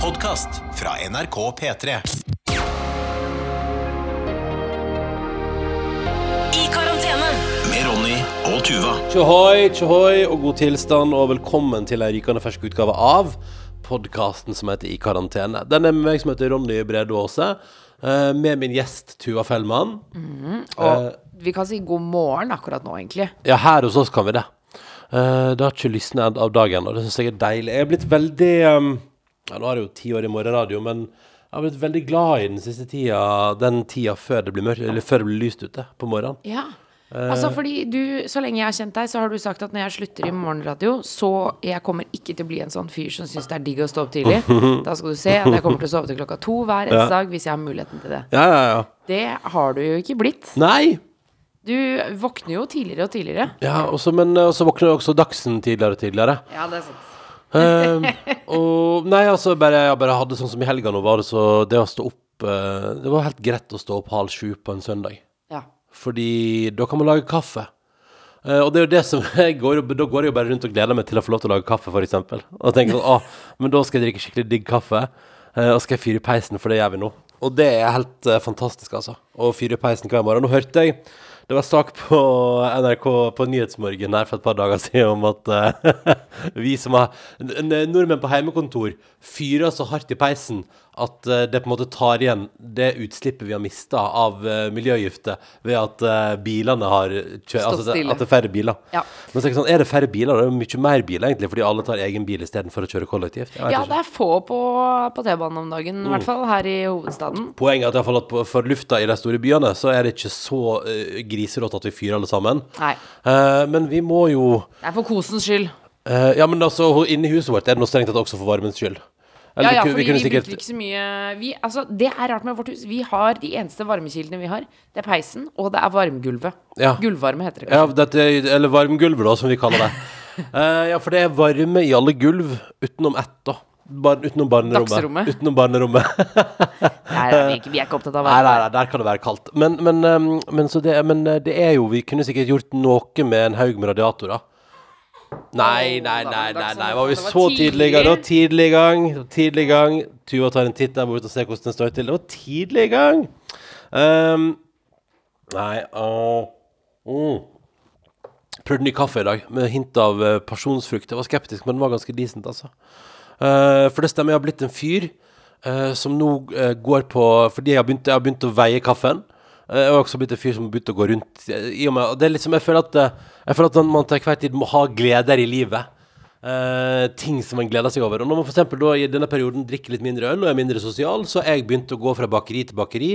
podkast fra NRK P3. I karantene. Med Ronny og Tuva. Tjohoi, tjohoi og god tilstand, og velkommen til en rykende fersk utgave av podkasten som heter I karantene. Den er med meg som heter Ronny Brede Aase, eh, med min gjest Tuva Fellmann. Og vi kan si god morgen akkurat nå, egentlig. Ja, her hos oss kan vi det. Uh, det har ikke lysnet av dagen, og det syns jeg er deilig. Jeg er blitt veldig um, Ja, nå er det jo ti år i morgenradio, men jeg har blitt veldig glad i den siste tida, den tida før det blir mørkt, eller før det blir lyst ute på morgenen. Ja. Altså fordi du, Så lenge jeg har kjent deg, så har du sagt at når jeg slutter i morgenradio, så jeg kommer ikke til å bli en sånn fyr som syns det er digg å stå opp tidlig. Da skal du se at jeg kommer til å sove til klokka to hver eneste Ja. dag hvis jeg har muligheten til det. Ja, ja, ja. Det har du jo ikke blitt. Nei! Du våkner jo tidligere og tidligere. Ja, også, men eh, så våkner jo også Dagsen tidligere og tidligere. Ja, det er sant. Eh, og Nei, altså, bare, jeg bare hadde sånn som i helga nå, var det så Det å stå opp eh, Det var helt greit å stå opp halv sju på en søndag. Ja. Fordi da kan man lage kaffe. Eh, og det er jo det som jeg går, Da går jeg jo bare rundt og gleder meg til å få lov til å lage kaffe, f.eks. Og tenker sånn Å, men da skal jeg drikke skikkelig digg kaffe. eh, og skal jeg fyre i peisen, for det gjør vi nå. Og det er helt eh, fantastisk, altså. Å fyre i peisen hver morgen. Nå hørte jeg det var sak på NRK på Nyhetsmorgen her for et par dager siden om at uh, vi som har Nordmenn på heimekontor fyrer så hardt i peisen at eh, det på en måte tar igjen det utslippet vi har mista av uh, miljøgifter ved at eh, bilene har kjørt altså. At det er færre biler. Ja. Men så er det sånn, er det færre biler? Det er mye mer biler, egentlig, fordi alle tar egen bil istedenfor å kjøre kollektivt. Ja, det er få på, på T-banen om dagen, i hvert fall her i hovedstaden. Poenget er at, i hvert fall at for lufta i de store byene, så er det ikke så uh, griserått at vi fyrer alle sammen. Nei. Eh, men vi må jo Det er for kosens skyld. eh, Ja, men altså, inni huset vårt er det noe strengt tatt også for varmens skyld. Eller Ja, ja, vi, ku- fordi vi, kunne bruker ikke så mye vi, altså, Det er rart med vårt hus. Vi har de eneste varmekildene vi har. Det er peisen, og det er varmgulvet. Ja. Gulvvarme heter det Ja, kanskje. dette, eller varmgulvet, da, som vi kaller det. uh, ja, for det er varme i alle gulv utenom ett, da. Bar, utenom barnerommet. Utenom barnerommet. Nei, nei, vi, er ikke, vi opptatt av Nei, varme. nei, nei, der kan det være kaldt. Men, men, men, så det, men uh, det er jo Vi kunne sikkert gjort noe med en haug med radiatorer. Nei, nei, nei, nei, nei. Var vi så tidlig i gang? Det var tidlig. i gang. Tidlig i gang. Tuva tar en titt der borte og ser hvordan det står til. Det var tidlig i gang. Um, nei åh. Mm. Prøvde ny kaffe i dag, med hint av uh, pasjonsfrukt. Jeg var skeptisk, men den var ganske decent, altså. Uh, for det stemmer, jeg har blitt en fyr eh, som nå eh, går på Fordi jeg har begynt, jeg har begynt å veie kaffen. Eh, jeg har også blitt en fyr som har begynt å gå rundt eh, i og med, og liksom, Jeg føler at, eh, jeg føler at man til hver tid må ha gleder i livet. Uh, ting som man gleder seg over. Og når man for da i denne perioden drikker litt mindre øl og er mindre sosial, så har jeg begynt å gå fra bakeri til bakeri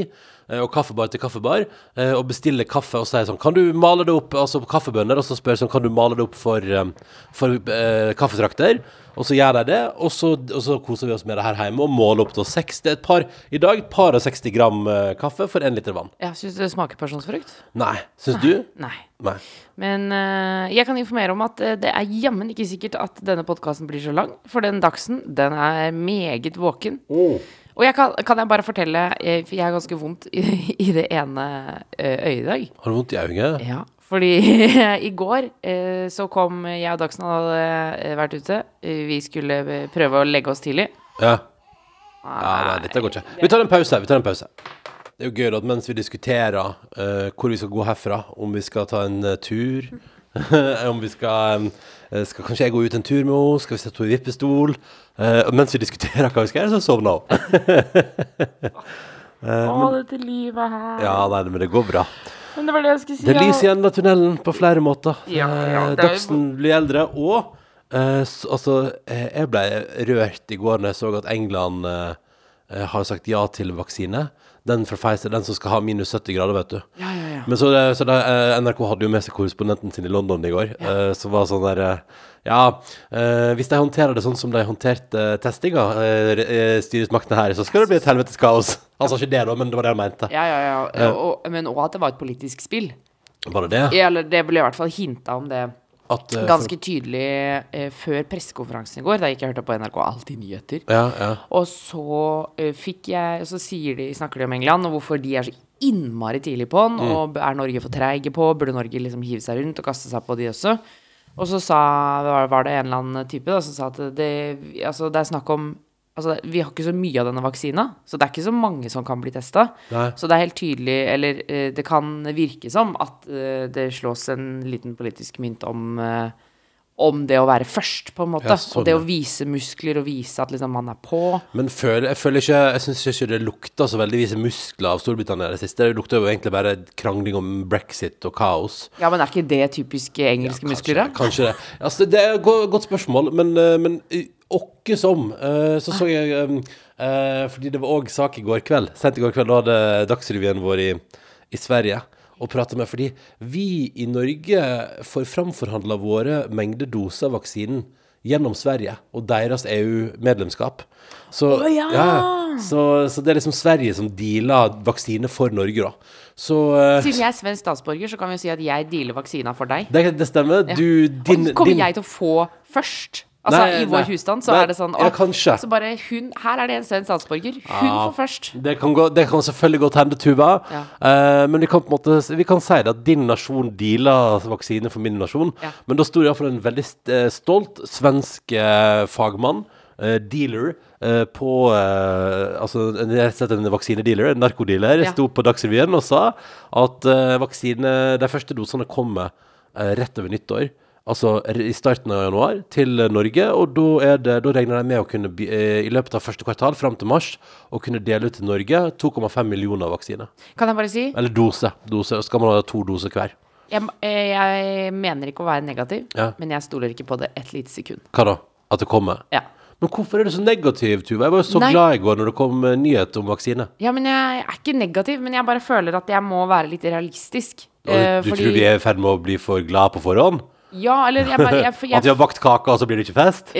og kaffebar til kaffebar eh, og bestille kaffe og si sånn Kan du male det opp, altså kaffebønner, og så spør sånn Kan du male det opp for, eh, for uh, kaffetrakter? Og så gjør de det, og så, og så koser vi oss med det her hjemme og måler opp til seks. Det er et par i dag, et par og 60 gram eh, kaffe for én liter vann. Jeg syns det smaker pasjonsfrukt. Nei, syns du? Nei. Nei. Men uh, jeg kan informere om at eh, det er jammen ikke sikkert at denne podkasten blir så lang. For den dagsen, den er meget våken. Og jeg kan, kan jeg bare fortelle, jeg, for jeg har ganske vondt i, i det ene eh, øyet i dag. Har du vondt i øyet? Ja, fordi i går eh, så kom jeg og Dagsen hadde eh, vært ute. Eh, Vi skulle eh, prøve å legge oss tidlig. Ja. Ja, nei, dette går ikke. Vi tar en pause. Vi tar en pause. Det er jo gøy at mens vi diskuterer uh, hvor vi skal gå herfra, om vi skal ta en eh, tur Om vi skal eh, Skal kanskje jeg gå ut en tur med henne? Skal vi sette henne i vippestol? Uh, mens vi diskuterer hva vi skal gjøre, så sovner hun. Å, dette livet her. Ja, nei, men det går bra. Men det var det jeg skulle si. Det er lys i enden av tunnelen på flere måter. Ja, ja, jo- Dagsen blir eldre, og uh, så, altså, jeg ble rørt i går når jeg så at England har sagt ja til vaksine. Den fra Pfizer, den som skal ha minus 70 grader, vet du. Ja, ja, ja. Men så, så det, eh, NRK hadde jo med seg korrespondenten sin i London i går, ja. som var sånn der eh, Ja, eh, hvis de håndterer det sånn som de håndterte testinga, eh, eh, styresmaktene her, så skal det bli et helvetes kaos. Han sa ikke det, da, men det var det han mente. Ja, ja, ja. Og, men òg at det var et politisk spill. Var det det? Eller det ble i hvert fall hinta om det At, uh, ganske tydelig uh, før pressekonferansen i går, da gikk jeg hørte på NRK Alltid nyheter. Ja, ja. Og så uh, fikk jeg Så de, snakker de om England, og hvorfor de er så innmari tidlig på den. Og er Norge for treige på? Burde Norge liksom hive seg rundt og kaste seg på de også? Og så sa, var det en eller annen type da, som sa at det, altså, det er snakk om Altså, vi har ikke så mye av denne vaksina, så det er ikke så mange som kan bli testa. Så det er helt tydelig, eller eh, det kan virke som, at eh, det slås en liten politisk mynt om eh, om det å være først, på en måte. Ja, sånn, og det å vise muskler og vise at liksom man er på. Men føler, jeg føler ikke Jeg syns ikke det lukter så veldig vise muskler av Storbritannia det siste. Det lukter jo egentlig bare krangling om brexit og kaos. Ja, men er ikke det typiske engelske muskler, da? Kanskje det. Altså, det er et godt spørsmål, men, eh, men i- åkke som. eh, Så så jeg eh, eh, Fordi det var òg sak i går kveld. Sent i går kveld, da hadde Dagsrevyen vår i, i Sverige og prata med Fordi vi i Norge får framforhandla våre mengder doser av vaksinen gjennom Sverige og deres EU-medlemskap. Så, Å, ja! så, så det er liksom Sverige som dealer vaksine for Norge, da. Så Siden jeg er svensk statsborger, så kan vi jo si at jeg dealer vaksina for deg. det, det stemmer. Ja. Du, din, kommer din jeg til å få først? Altså, Nei, I vår nei. husstand så Nei, er det sånn ja, kanskje. Så bare hun Her er det en svensk statsborger. Hun Ja. får først. Det kan, gå, det kan selvfølgelig godt hende, Tuva. Ja. Uh, men vi kan på en måte Vi kan si det at din nasjon dealer vaksine for min nasjon. Ja. Men da sto det iallfall en veldig eh, stolt svensk uh, fagmann, uh, dealer, på Altså en- rett og slett en vaksinedealer, en narkodealer, Ja. sto på Dagsrevyen og sa at vaksine De første dosene kommer rett over nyttår. Altså i starten av januar til eh, Norge, og da, er det, da regner de med å kunne eh, i løpet av første kvartal fram til mars å kunne dele ut til Norge 2,5 millioner vaksiner. Kan jeg bare si Eller dose. dose. Skal man ha to doser hver? jeg, eh, jeg mener ikke å være negativ, Ja. men jeg stoler ikke på det et lite sekund. Hva da? At det kommer? Ja. Men hvorfor er du så negativ, Tuva? Jeg var jo så Nei. glad i går når det kom nyhet om vaksine. ja, men jeg er ikke negativ, men jeg bare føler at jeg må være litt realistisk. Eh, du fordi- tror vi er i ferd med å bli for glad på forhånd? Ja, eller jeg bare jeg, jeg, At vi har bakt kake, og så blir det ikke fest?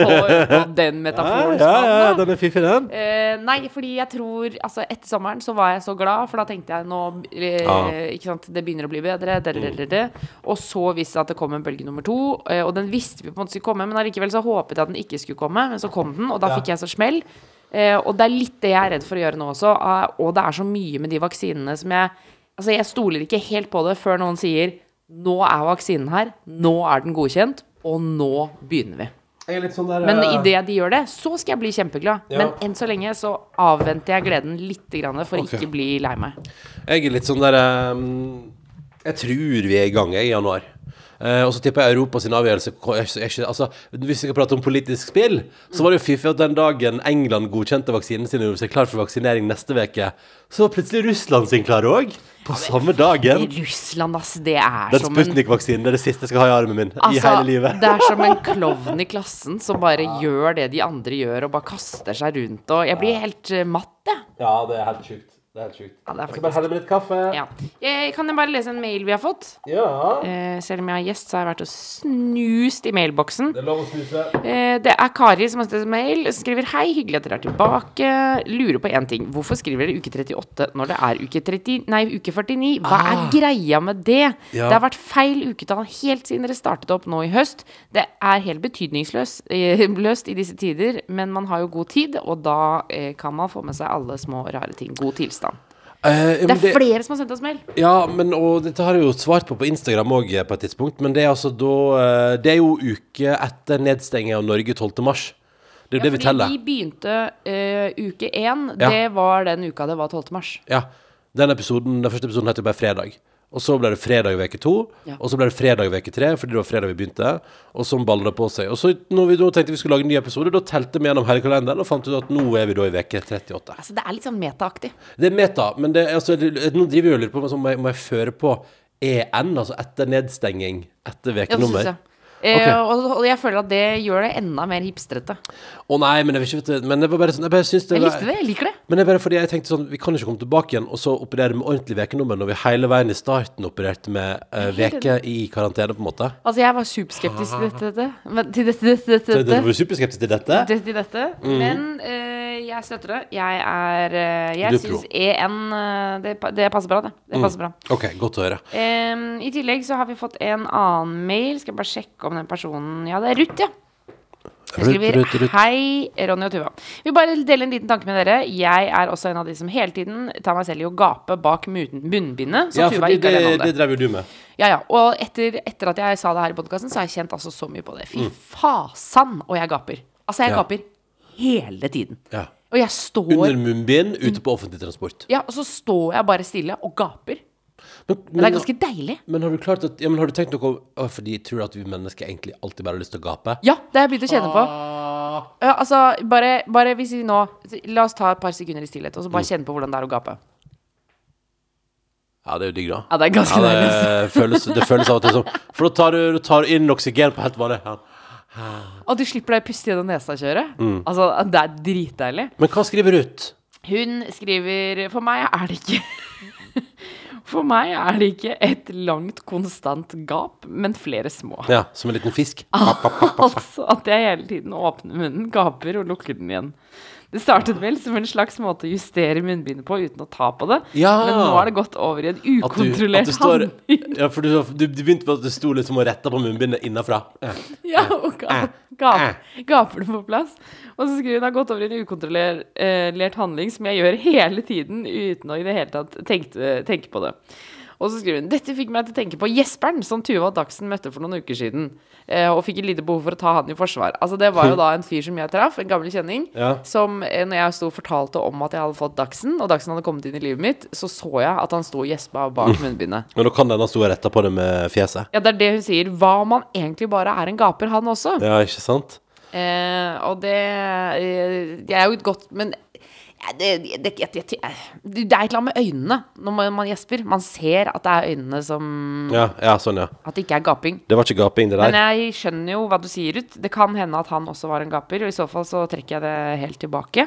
Den metaforen ja, ja, ja, den, er fiffig, den. Eh, nei, fordi jeg tror Altså, etter sommeren så var jeg så glad, for da tenkte jeg nå eh, Ja. Ikke sant, det begynner å bli bedre, det, det, det. Og så visste jeg at det kom en bølge nummer to, eh, og den visste vi på en måte skulle komme, men allikevel så håpet jeg at den ikke skulle komme, men så kom den, og da fikk jeg så smell. Eh, og det er litt det jeg er redd for å gjøre nå også, eh, og det er så mye med de vaksinene som jeg Altså, jeg stoler ikke helt på det før noen sier nå er vaksinen her, nå er den godkjent, og nå begynner vi. Sånn der, Men eh, idet de gjør det, så skal jeg bli kjempeglad. Ja. Men enn så lenge så avventer jeg gleden litt grann for okay. ikke bli lei meg. Jeg er litt sånn der ehm, Jeg tror vi er i gang jeg, i januar. Eh, og så tipper jeg Europa sin avgjørelse er ikke, er ikke, altså, Hvis vi skal prate om politisk spill, så var det jo fiffig at den dagen England godkjente vaksinen sin og gjorde seg klar for vaksinering neste uke, så var plutselig Russland sin klar òg. På samme dagen. Russland, ass, det er Den som en Sputnik-vaksinen er det siste jeg skal ha i armen min i Altså, hele livet. det er som en klovn i klassen som bare gjør det de andre gjør, og bare kaster seg rundt og Jeg blir helt eh, matt, jeg. Ja, det er helt sjukt. Det er helt sjukt. Ja, det er jeg skal bare helle med litt kaffe. Ja. Jeg, kan jeg bare lese en mail vi har fått? Ja. Eh, selv om jeg har gjest, så har jeg vært og snust i mailboksen. Det er lov å snuse. Eh, det er Kari som har sendt mail. Som skriver Hei, hyggelig at dere er tilbake. Lurer på én ting. Hvorfor skriver dere uke 38 når det er uke, 30, nei, uke 49? Hva er greia med det? Ah. Ja. Det har vært feil uketall helt siden dere startet opp nå i høst. Det er helt betydningsløst eh, løst i disse tider, men man har jo god tid, og da eh, kan man få med seg alle små rare ting. God tilstand. Eh, Det er er flere som har sendt oss mail. Ja, men, og dette har jeg jo svart på på Instagram òg på et tidspunkt, men det er altså da eh, Det er jo uke etter nedstenging av Norge 12. mars. Det er jo det vi fordi teller. vi begynte uh, uke én. Ja. Det var den uka det var 12. mars. Ja. Den, episoden, den første episoden heter jo bare Fredag. Og så ble det fredag i uke to, Ja. og så ble det fredag i uke tre, fordi det var fredag vi begynte. Og sånn balla det på seg. Og så når vi da tenkte vi skulle lage en ny episode, da telte vi gjennom hele kalenderen og fant ut at nå er vi da i uke 38. Altså, det er litt sånn metaaktig. Det er meta, men det, altså, det, nå driver vi jo litt på må jeg, må jeg føre på EN, altså etter nedstenging, etter Ja, det synes. Eh, og, og jeg føler at det gjør det enda mer hipstrete. Å nei, men jeg vil ikke Men det var bare sånn Jeg bare syns det Jeg likte det. Jeg liker det. Men det er bare fordi jeg tenkte sånn Vi kan ikke komme tilbake igjen og så operere med ordentlig ukenummer når vi hele veien i starten opererte med uh, veke i karantene, på en måte. Altså, jeg var superskeptisk til dette. Men, til dette, dette, Så dette, du dette. var superskeptisk til dette? Til til dette. Men uh, jeg støtter det. Jeg er uh, Jeg syns EN eh, det, det passer bra, det. Det passer bra. OK, godt å høre. Um, I tillegg så har vi fått en annen mail. Skal jeg bare sjekke om den personen Ja, det er Ruth, ja. Rutt, Rutt, skriver rutt, Ruth. Hei, Ronny og Tuva. Vil bare dele en liten tanke med dere. Jeg er også en av de som hele tiden tar meg selv i å gape bak munnbindet. Så Ja, Tuva fordi det, det det. drev jo du med. Ja, ja. Og etter, etter at jeg sa det her i podkasten, så har jeg kjent altså så mye på det. Fy fasan, og jeg gaper. Altså, jeg Mm. Ja. gaper hele tiden. Ja. Og jeg står Under munnbind ute på offentlig transport. Ja, og så står jeg bare stille og gaper. Men, Men det er ganske deilig. men har du klart at, ja, men har du tenkt noe om Hvorfor Fordi jeg tror at vi mennesker egentlig alltid bare har lyst til å gape? Ja, det har jeg begynt å kjenne på. Ja, altså, bare, bare hvis vi nå La oss ta et par sekunder i stillhet, og så Mm. bare kjenne på hvordan det er å gape. Ja, det er jo digg, da. Ja, det er ganske Ja, det, føles, det føles av og til som For da tar du, du tar inn oksygen på helt vanlig. Ja. Og du slipper deg å puste gjennom nesa-kjøret. Mm. Altså, det er dritdeilig. Men hva skriver Ruth? Hun skriver For meg er det ikke For meg er det ikke et langt, konstant gap, men flere små. Ja, som en liten fisk. Altså at jeg hele tiden åpner munnen, gaper og lukker den igjen. Det startet vel som en slags måte å justere munnbindet på uten å ta på det, Ja. men nå har det gått over i en At at ukontrollert handling. Ja, for du, du, du begynte med at du sto liksom og retta på munnbindet innafra. Ja. Ja, og ga, ga, gaper det på plass. Og så skriver hun det har gått over i en ukontrollert eh, handling som jeg gjør hele tiden uten å i det hele tatt tenke, tenke på det. Og så skriver hun dette fikk meg til å tenke på Jesperen, som Tuva Dagsen møtte for noen uker siden. Eh, og fikk et lite behov for å ta han i forsvar. Altså Det var jo da en fyr som jeg traff, en gammel kjenning, Ja. som eh, når jeg sto og fortalte om at jeg hadde fått Dagsen, og Dagsen hadde kommet inn i livet mitt, så så jeg at han sto og gjespa bak munnbindet. Men da kan denne stå retta på det med fjeset. Ja, det er det hun sier. Hva om han egentlig bare er en gaper, han også? Ja, ikke sant? Eh, og det, eh, det er jo et godt Men det, det, det, det, det er et eller annet med øynene når man, man gjesper. Man ser at det er øynene som Ja, ja, sånn, ja. At det ikke er gaping. Det var ikke gaping, det Men jeg skjønner jo hva du sier, Ruth. Det kan hende at han også var en gaper, og i så fall så trekker jeg det helt tilbake.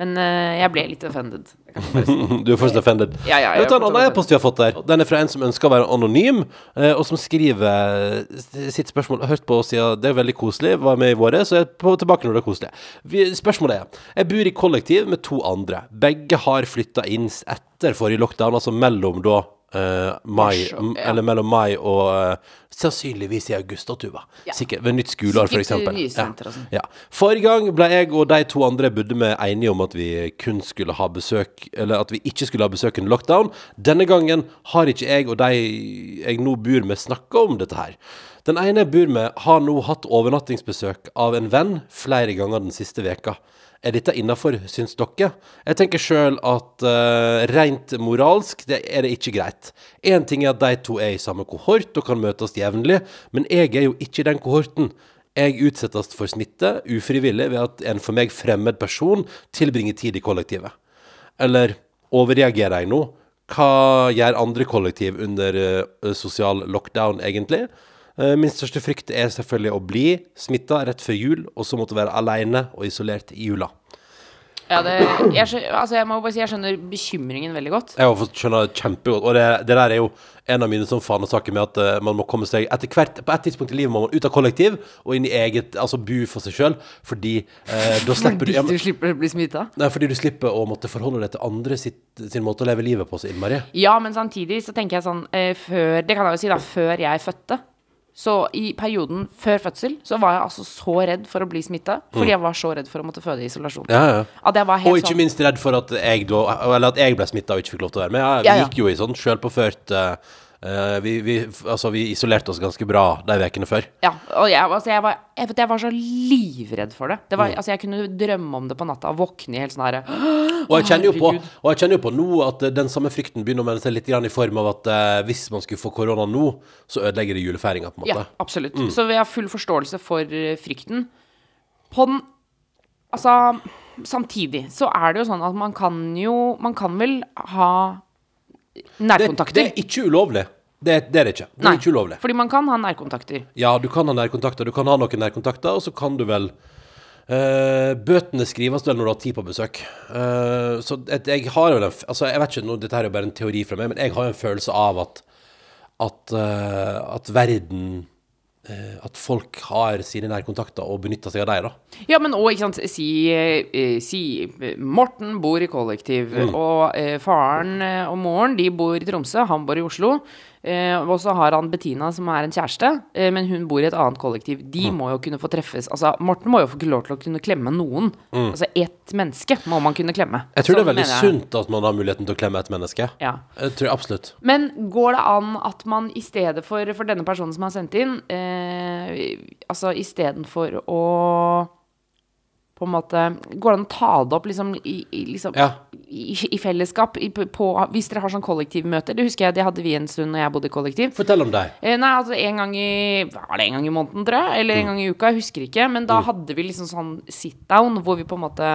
Men uh, jeg ble litt offended. Du er fortsatt offended. Ja, ja, jeg vet jeg en annen e-post vi har fått der. Den er fra en som ønsker å være anonym, eh, og som skriver eh, sitt spørsmål. Hørt på oss siden det er veldig koselig, var med i våre, så jeg er på, tilbake når det er koselig. Vi, spørsmålet er Jeg bor i kollektiv med to andre. Begge har flytta inn etter forrige lockdown, altså mellom da eh, mai, Mars m- ja. eller mellom mai og eh, sannsynligvis i august, da, Tuva. Ja. Sikkert ved nytt skoleår, for Sikkert eksempel. nye studenter og sånn. Ja. Forrige gang ble jeg og de to andre jeg bodde med enige om at vi kun skulle ha besøk Eller at vi ikke skulle ha besøk under lockdown. Denne gangen har ikke jeg og de jeg nå bor med, snakka om dette her. Den ene jeg bor med, har nå hatt overnattingsbesøk av en venn flere ganger den siste veka. Er dette innafor, syns dere? Jeg tenker sjøl at uh, rent moralsk det er det ikke greit. Én ting er at de to er i samme kohort og kan møtes jevnlig, men jeg er jo ikke i den kohorten. Jeg utsettes for smitte ufrivillig ved at en for meg fremmed person tilbringer tid i kollektivet. Eller overreagerer jeg nå? Hva gjør andre kollektiv under uh, sosial lockdown, egentlig? Eh, min største frykt er selvfølgelig å bli smitta rett før jul, og så måtte være alene og isolert i jula. Ja, det, jeg, altså jeg må bare si jeg skjønner bekymringen veldig godt. Jeg skjønner det kjempegodt. Og det, det der er jo en av mine sånn fanesaker med at uh, man må komme seg etter hvert På et tidspunkt i livet må man ut av kollektiv og inn i eget Altså bu for seg sjøl, fordi uh, da slipper du ja, men- du slipper å bli smitta. Nei, fordi du slipper å måtte forholde deg til andre sitt, sin måte å leve livet på så innmari. Ja, men samtidig så tenker jeg sånn uh, Før Det kan jeg jo si, da. Før jeg fødte. Så i perioden før fødsel så var jeg altså så redd for å bli smitta. Fordi jeg var så redd for å måtte føde i isolasjon. Ja, ja. At jeg var helt Og ikke sånn minst redd for at jeg da Eller at jeg ble smitta og ikke fikk lov til å være med. Jeg, ja. Gikk jo i sånn sjølpåført uh, vi, vi, altså, vi isolerte oss ganske bra de ukene før. Ja, og jeg, altså jeg, var, jeg, vet, jeg var så livredd for det. det Mm. altså jeg kunne drømme om det på natta og våkne i helt sånn herre Og jeg kjenner jo på, og jeg kjenner jo på nå at eh, den samme frykten begynner å melde seg litt grann i form av at eh, hvis man skulle få korona nå, så ødelegger det julefeiringa, på en måte. Ja, absolutt. Mm. Så vi har full forståelse for eh, frykten. På den Altså, samtidig så er det jo sånn at man kan jo Man kan vel ha nærkontakter. det er ikke ulovlig. Det, det er det ikke. Det Nei, er ikke ulovlig. Fordi man kan ha nærkontakter. Ja, du kan ha nærkontakter. Du kan ha noen nærkontakter, og så kan du vel uh, Bøtene skrives vel når du har tid på besøk. Uh, så et, jeg har jo den Altså, jeg vet ikke, nå, dette her er jo bare en teori fra meg, men jeg har jo en følelse av at at, uh, at verden At folk har sine nærkontakter og benytter seg av dem, da. Ja, men òg, ikke sant Si, eh, si eh, Morten bor i kollektiv, Mm. og eh, faren eh, og moren de bor i Tromsø, han bor i Oslo. Eh, og så har han Bettina, som er en kjæreste, eh, men hun bor i et annet kollektiv. De Mm. må jo kunne få treffes. Altså, Morten må jo få lov til å kunne klemme noen. Altså, ett menneske må man kunne klemme. Mm. Jeg tror det er Sånn veldig sunt at man har muligheten til å klemme et menneske. Ja. Jeg tror absolutt. Men går det an at man i stedet for For denne personen som har sendt inn eh, Altså istedenfor å på en måte Går det an å ta det opp liksom i, i, liksom, Ja. i, i fellesskap? På, hvis dere har sånn kollektivmøter. Det husker jeg det hadde vi en stund når jeg bodde i kollektiv. Fortell om deg. Eh, nei, altså en gang i Var det en gang i måneden, tror jeg? Eller en gang i uka? Jeg husker ikke. Men da hadde vi liksom sånn sit down hvor vi på en måte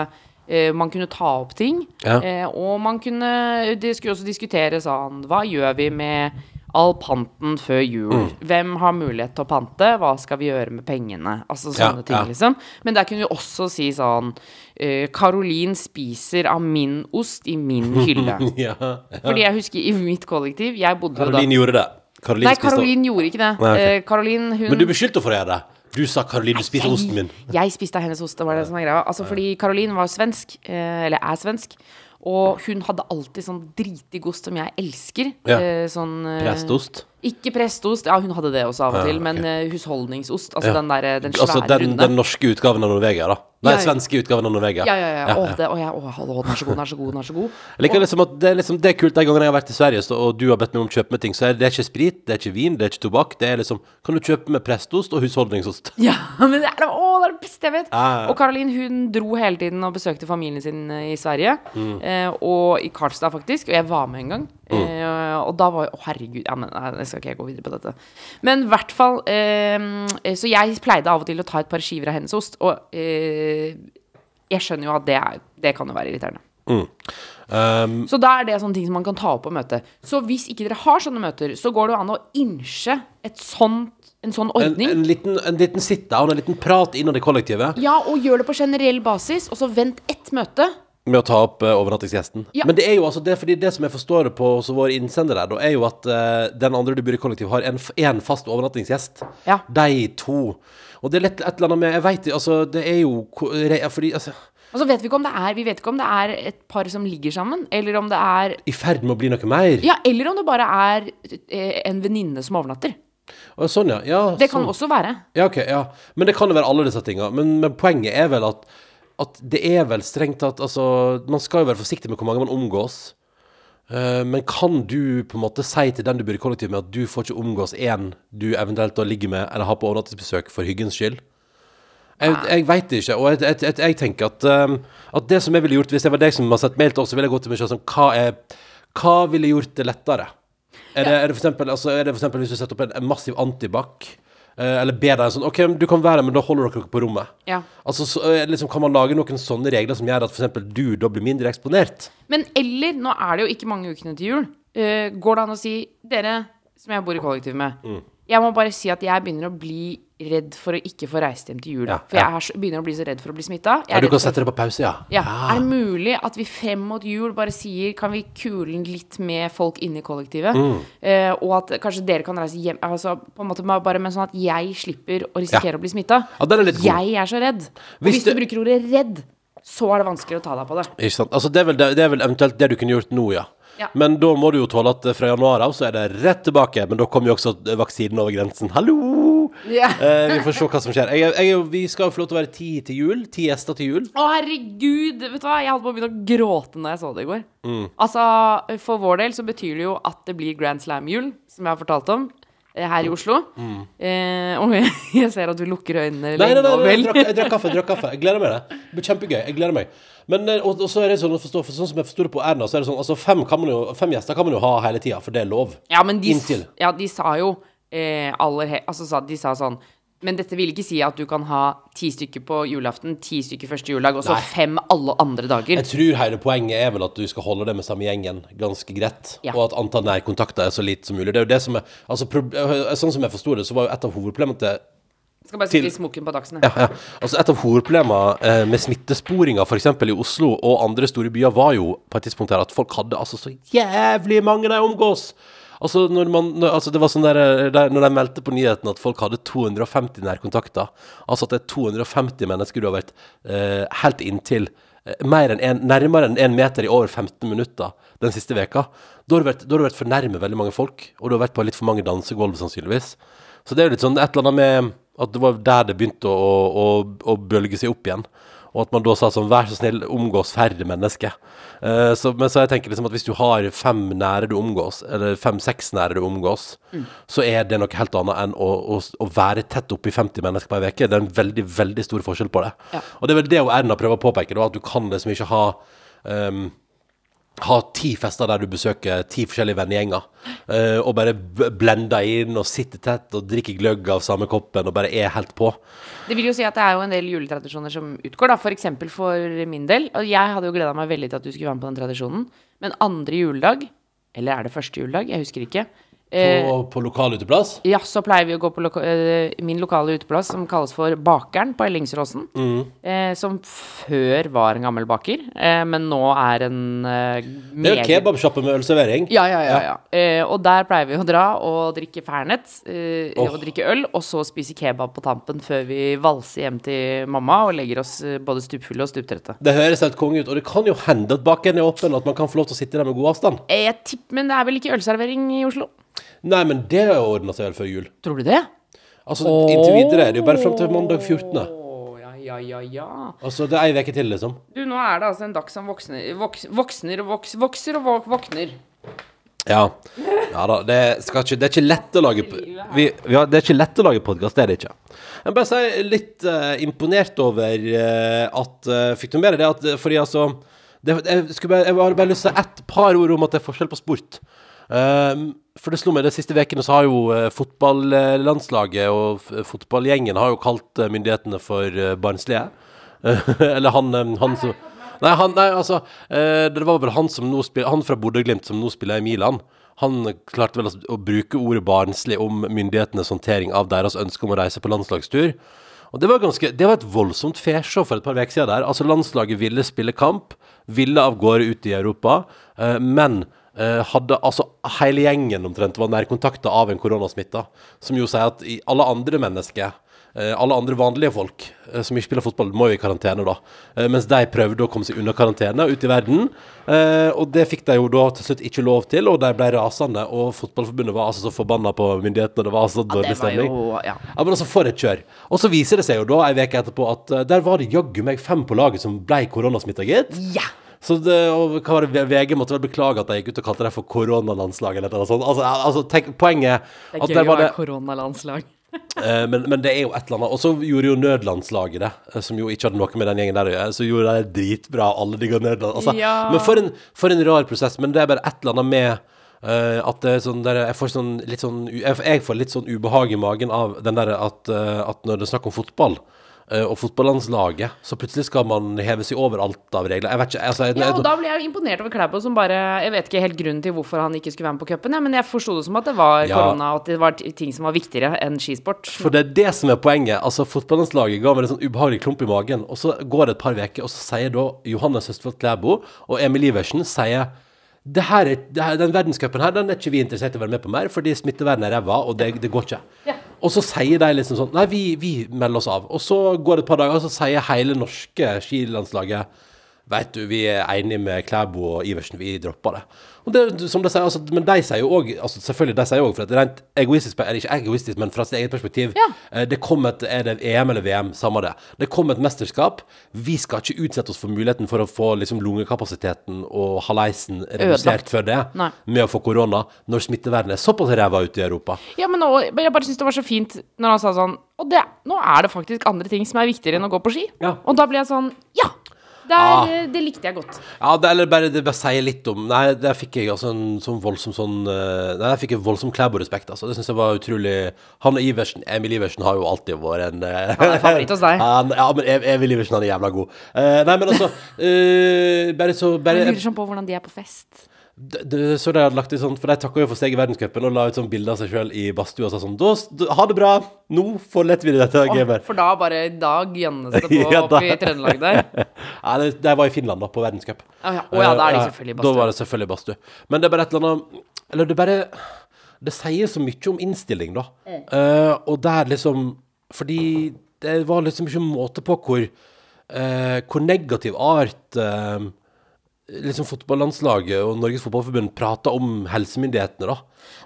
eh, man kunne ta opp ting. Ja. Eh, og man kunne Det skulle også diskuteres sånn Hva gjør vi med all panten før jul? Mm. Hvem har mulighet til å pante? Hva skal vi gjøre med pengene? Altså sånne Ja, ting, ja. liksom. Men der kunne vi også si sånn Karolin Caroline spiser av min ost i min hylle. Ja. Fordi jeg husker i mitt kollektiv Jeg bodde jo da Caroline gjorde det. Caroline Nei, Karolin Caroline gjorde ikke det. Nei, okay. uh, Caroline, hun Men du beskyldte henne for å gjøre det. Du sa 'Caroline, du spiser osten min'. Jeg spiste av hennes ost, det var det som var greia. Altså, fordi Caroline var svensk, eh, eller er svensk. Og hun hadde alltid sånn dritig ost som jeg elsker. Ja. Eh, sånn eh, Prestost. Ikke prestost. Ja, hun hadde det også av og Ja, til. Men eh, husholdningsost. Altså Ja. den der, den Altså den, den norske utgaven av Norvegia, da. Nei, svenske utgaven av Norvegia. Ja, ja, ja. Ja, Å, det, å, ja, å, å, den er så god, den er så god, den er så god. Jeg liker liksom at det er, liksom, det er kult de gangene jeg har vært i Sverige så, og du har bedt meg om å kjøpe med ting. Så er det, det er ikke sprit, det er ikke vin, det er ikke tobakk. Det er liksom Kan du kjøpe med prestost og husholdningsost? Ja, men det er å, det er det beste jeg vet. Og Caroline hun dro hele tiden og besøkte familien sin eh, i Sverige. Mm. Eh, og i Karlstad, faktisk. Og jeg var med en gang. Eh, og da var Å, herregud. Ja, men jeg skal ikke jeg gå videre på dette. Men i hvert fall Så jeg pleide av og til å ta et par skiver av hennes ost. Og eh, jeg skjønner jo at det, er, det kan jo være irriterende. Um, Så da er det sånne ting som man kan ta opp på møtet. Så hvis ikke dere har sånne møter, så går det jo an å innse et sånt, en sånn ordning. en liten, en liten sit-down, en liten prat innad i kollektivet Ja, og gjør det på generell basis, og så vent ett møte. med å ta opp uh, overnattingsgjesten. Ja. Men det er jo altså det, fordi det som jeg forstår det på hos vår innsender der, da, er jo at uh, den andre du bor i kollektiv, har en, en fast overnattingsgjest. Ja. De to. Og det er lett, et eller annet med Jeg veit altså, det er jo Fordi altså Og så vet vi ikke om det er Vi vet ikke om det er et par som ligger sammen, eller om det er I ferd med å bli noe mer. Ja, eller om det bare er eh, en venninne som overnatter. Og sånn, ja. ja Det kan sånn. også være. Ja, ok, ja. Men det kan jo være alle disse tinga. Men, men poenget er vel at, at det er vel strengt tatt Altså, man skal jo være forsiktig med hvor mange man omgås. Eh, men kan du på en måte si til den du bor i kollektiv med, at du får ikke omgås en du eventuelt da ligger med eller har på overnattingsbesøk for hyggens skyld? Jeg, jeg veit ikke. Og jeg, jeg, jeg, tenker at, um, at det som jeg ville gjort hvis jeg var deg som har sett mail til oss, så ville jeg gått til meg selv sånn Hva, er, hva ville gjort det lettere? Er det, er det for eksempel, altså, er det for eksempel hvis du setter opp en, en massiv antibac? Eh, eller be deg sånn OK, men du kan være her, men da holder dere på rommet. Ja. Altså, så, eh, liksom, Kan man lage noen sånne regler som gjør at eksempel du da blir mindre eksponert? Men eller, nå er det jo ikke mange ukene til jul. Eh, går det an å si Dere som jeg bor i kollektiv med, Mm. jeg må bare si at jeg begynner å bli redd for å ikke få reist hjem til jul. Ja, For jeg så- begynner å bli så redd for å bli smitta. Ja, du kan sette det på pause, ja. Ja. Er det mulig at vi frem mot jul bare sier Kan vi kule litt med folk inne i kollektivet? Mm. Eh, og at kanskje dere kan reise hjem Altså på en måte bare men sånn at jeg slipper å risikere å bli smitta. Jeg er så redd. Og Hvis hvis, du bruker ordet 'redd', så er det vanskelig å ta deg på det. Ikke sant? Altså, det, er vel, det, det er vel eventuelt det du kunne gjort nå, ja. Ja. Men da må du jo tåle at eh, fra januar av så er det rett tilbake. Men da kommer jo også vaksinen over grensen. Hallo! Eh, vi får se hva som skjer. Jeg, jeg, vi skal jo få lov til å være ti til jul. Ti gjester til jul. Å, herregud! Vet du hva? Jeg holdt på å begynne å gråte når jeg så det i går. Mm. Altså, For vår del så betyr det jo at det blir Grand Slam-jul, som jeg har fortalt om, eh, her i Oslo. Eh, og jeg, ser at du lukker øynene nei, Nei, nei, nei, nei, jeg, drakk, jeg drakk kaffe. Jeg drakk kaffe Jeg gleder meg det. Det blir kjempegøy. Jeg gleder meg. Men eh, og, og så er det sånn forstå For sånn som jeg forsto det på Erna, så er det sånn Altså fem, kan man jo, fem gjester kan man jo ha hele tida, for det er lov. Ja, men de, ja, de sa jo eh, aller Altså, sa, de sa sånn Men dette vil ikke si at du kan ha ti stykker på julaften, ti stykker første juledag, og så fem alle andre dager. Jeg tror hele poenget er vel at du skal holde det med samme gjengen ganske greit, Ja. og at antall nærkontakter er så lite som mulig. Det er jo det som er Altså, eh, sånn som jeg forsto det, så var jo et av hovedproblemene til Skal bare skrive skli smokken på dagsene. ja, ja. Altså Et av hovedproblemene eh, med smittesporinga f.eks. i Oslo og andre store byer, var jo på et tidspunkt her at folk hadde altså så jævlig mange de omgås. Altså når man når, Altså det var sånn der, eh, der Når de meldte på nyheten at folk hadde 250 nærkontakter, altså at det er 250 mennesker du har vært eh, helt inntil eh, mer enn en, nærmere enn én meter i over 15 minutter den siste veka, da har du vært, vært for nærme veldig mange folk, og du har vært på litt for mange dansegulv, sannsynligvis. Så det er jo litt sånn et eller annet med at det var der det begynte å, å, å bølge seg opp igjen. Og at man da sa sånn Vær så snill, omgås færre mennesker. Uh, så, men så jeg tenker liksom at hvis du har fem nære du omgås, eller fem-seks nære du omgås, så er det noe helt annet enn å, å, å være tett oppi 50 mennesker på ei uke. Det er en veldig, veldig stor forskjell på det. Ja. Og det er vel det Erna prøver å påpeke, da, at du kan liksom ikke ha ehm, ha ti fester der du besøker ti forskjellige vennegjenger, eh, og bare blende blender inn og sitter tett og drikker gløgg av samme koppen og bare er helt på. Det vil jo si at det er jo en del juletradisjoner som utgår, da. For eksempel for min del. Og jeg hadde jo gleda meg veldig til at du skulle være med på den tradisjonen. Men andre juledag, eller er det første juledag, jeg husker ikke. Eh, På, på lokal uteplass. ja, så pleier vi å gå på loka eh, min lokale uteplass som kalles for Bakeren på Ellingsråsen. Mm. Eh, som før var en gammel baker, eh, men nå er en eh, Det er jo kebabsjappe med ølservering. Ja, ja, ja. ja. Eh, og der pleier vi å dra og drikke Fernet, eh, Åh. og drikke øl, og så spise kebab på tampen før vi valser hjem til mamma og legger oss eh, både stupfulle og stuptrette. Det høres helt konge ut, og det kan jo hende at bakeren er åpen, og at man kan få lov til å sitte der med god avstand. Eh, Jeg tipper, men det er vel ikke ølservering i Oslo? Nei, men det ordner seg vel før jul. Tror du det? Altså, inntil videre. Det er jo bare fram til mandag 14. Å, ja, ja, ja, ja. Altså, det er ei uke til, liksom. Du, nå er det altså en dag som voksner, voks, voksner og voks, vokser og vok, våkner. Ja. ja da, det, ikke, det er ikke lett å lage vi, vi har, Det er ikke lett å lage podkast, det er det ikke. Jeg må bare si litt uh, imponert over uh, at uh, Fikk du med deg det at Fordi altså det, jeg, bare, jeg har bare lyst til å si et par ord om at det er forskjell på sport. Eh, for det slo meg de siste ukene så har jo uh, fotballandslaget og fotballgjengen har jo kalt eh, myndighetene for eh, barnslige. Eller han, eh, han som Nei, han, nei altså eh, Det var vel han som nå spiller Han fra Bodø-Glimt som nå spiller i Milan. Han klarte vel å bruke ordet barnslig om myndighetenes håndtering av deres ønske om å reise på landslagstur. Og det var, ganske, det var et voldsomt fesjå for et par uker siden der. Altså Landslaget ville spille kamp, ville av gårde ut i Europa, eh, men eh, hadde altså hele gjengen omtrent var nærkontakta av en koronasmitta. Som jo sier at i alle andre mennesker Eh, alle andre vanlige folk eh, som ikke spiller fotball, må jo i karantene, da. Eh, mens de prøvde å komme seg unna karantene ute i verden. Eh, og det fikk de jo da til slutt ikke lov til, og de ble rasende. Og Fotballforbundet var altså så forbanna på myndighetene, det var altså dårlig stemning. Ja, Ja. Ja, men altså, for et kjør. Og så viser det seg jo da, ei uke etterpå, at eh, der var det jaggu meg fem på laget som ble koronasmitta, gitt. ja. Så det, og hva var det, VG måtte vel beklage at de gikk ut og kalte det for koronalandslag eller noe sånt. Altså, altså tenk, poenget Det er gøy å var være koronalandslag. Eh, men, men det er jo et eller annet. Og så gjorde jo nødlandslaget det, eh, som jo ikke hadde noe med den gjengen der å gjøre. Så gjorde de det dritbra. Alle digga nødland. Altså, Ja. Men for en, for en rar prosess. Men det er bare et eller annet med Uh, at det er sånn der, jeg får sånn litt sånn jeg, jeg får litt sånn ubehag i magen av den der at, uh, at når det er snakk om fotball og fotballandslaget, så plutselig skal man heve seg over alt av regler. Jeg vet ikke altså, jeg, Ja, og da ble jeg imponert over Klæbo, som bare Jeg vet ikke helt grunnen til hvorfor han ikke skulle være med på cupen, ja, men jeg forsto det som at det var Ja. korona, og at det var ting som var viktigere enn skisport. For det er det som er poenget. Altså Fotballandslaget ga meg en sånn ubehagelig klump i magen. Og så går det et par uker, og så sier da Johannes Høstfold Klæbo og Emil Iversen sier det her er, det her, Den verdenscupen her den er ikke vi interessert i å være med på mer, fordi smittevernet er ræva, og det, det går ikke. Ja. Og så sier de liksom sånn Nei, vi, vi melder oss av. Og så går det et par dager, og så sier hele norske skilandslaget Vet du, vi er enige med Klæbo og Iversen, vi dropper det. Og det, som de sier, altså, Men de sier jo òg altså, Selvfølgelig, de sier òg, for at rent egoistisk Eller ikke egoistisk, men fra sitt eget perspektiv Ja. eh, Det kom et Er det EM eller VM? Samme det. Det kom et mesterskap. Vi skal ikke utsette oss for muligheten for å få liksom lungekapasiteten og haleisen redusert før det, Nei. med å få korona, når smittevernet er såpass ræva ute i Europa. Ja, men nå, jeg bare syns det var så fint når han sa sånn Og det, nå er det faktisk andre ting som er viktigere enn å gå på ski. Ja. Og da blir jeg sånn Ja! Det, Ah. er, det likte jeg godt. Ja, det, eller bare, det bare sier litt om Nei, der fikk jeg altså en sånn voldsom sånn eh, Nei, der fikk jeg voldsom Klæbo-respekt, altså. Det syns jeg var utrolig Han og Iversen Emil Iversen har jo alltid vært en eh, Han er favoritt hos deg. Han, ja, men Emil Iversen han er jævla god. Uh, nei, men altså uh, Bare så bare, Jeg lurer sånn på hvordan de er på fest. Det, det, så de hadde lagt ut sånn For de takka jo for seg i verdenscupen og la ut sånn bilde av seg sjøl i badstua og sa sånn Ha det bra! Nå forletter vi dette Åh, gamet. for da bare i dag gjennes det på Ja, oppe i Trøndelag der. Ja, det, det var i Finland, da, på verdenscup. Å ja, Oh, ja, da er de Eh, selvfølgelig i Da var det selvfølgelig badstue. Men det er bare et eller annet Eller det bare Det sier så mye om innstilling, da. Eh, og der liksom Fordi det var liksom ikke måte på hvor uh, Hvor negativ art eh, liksom fotballandslaget og Norges Fotballforbund prata om helsemyndighetene, da.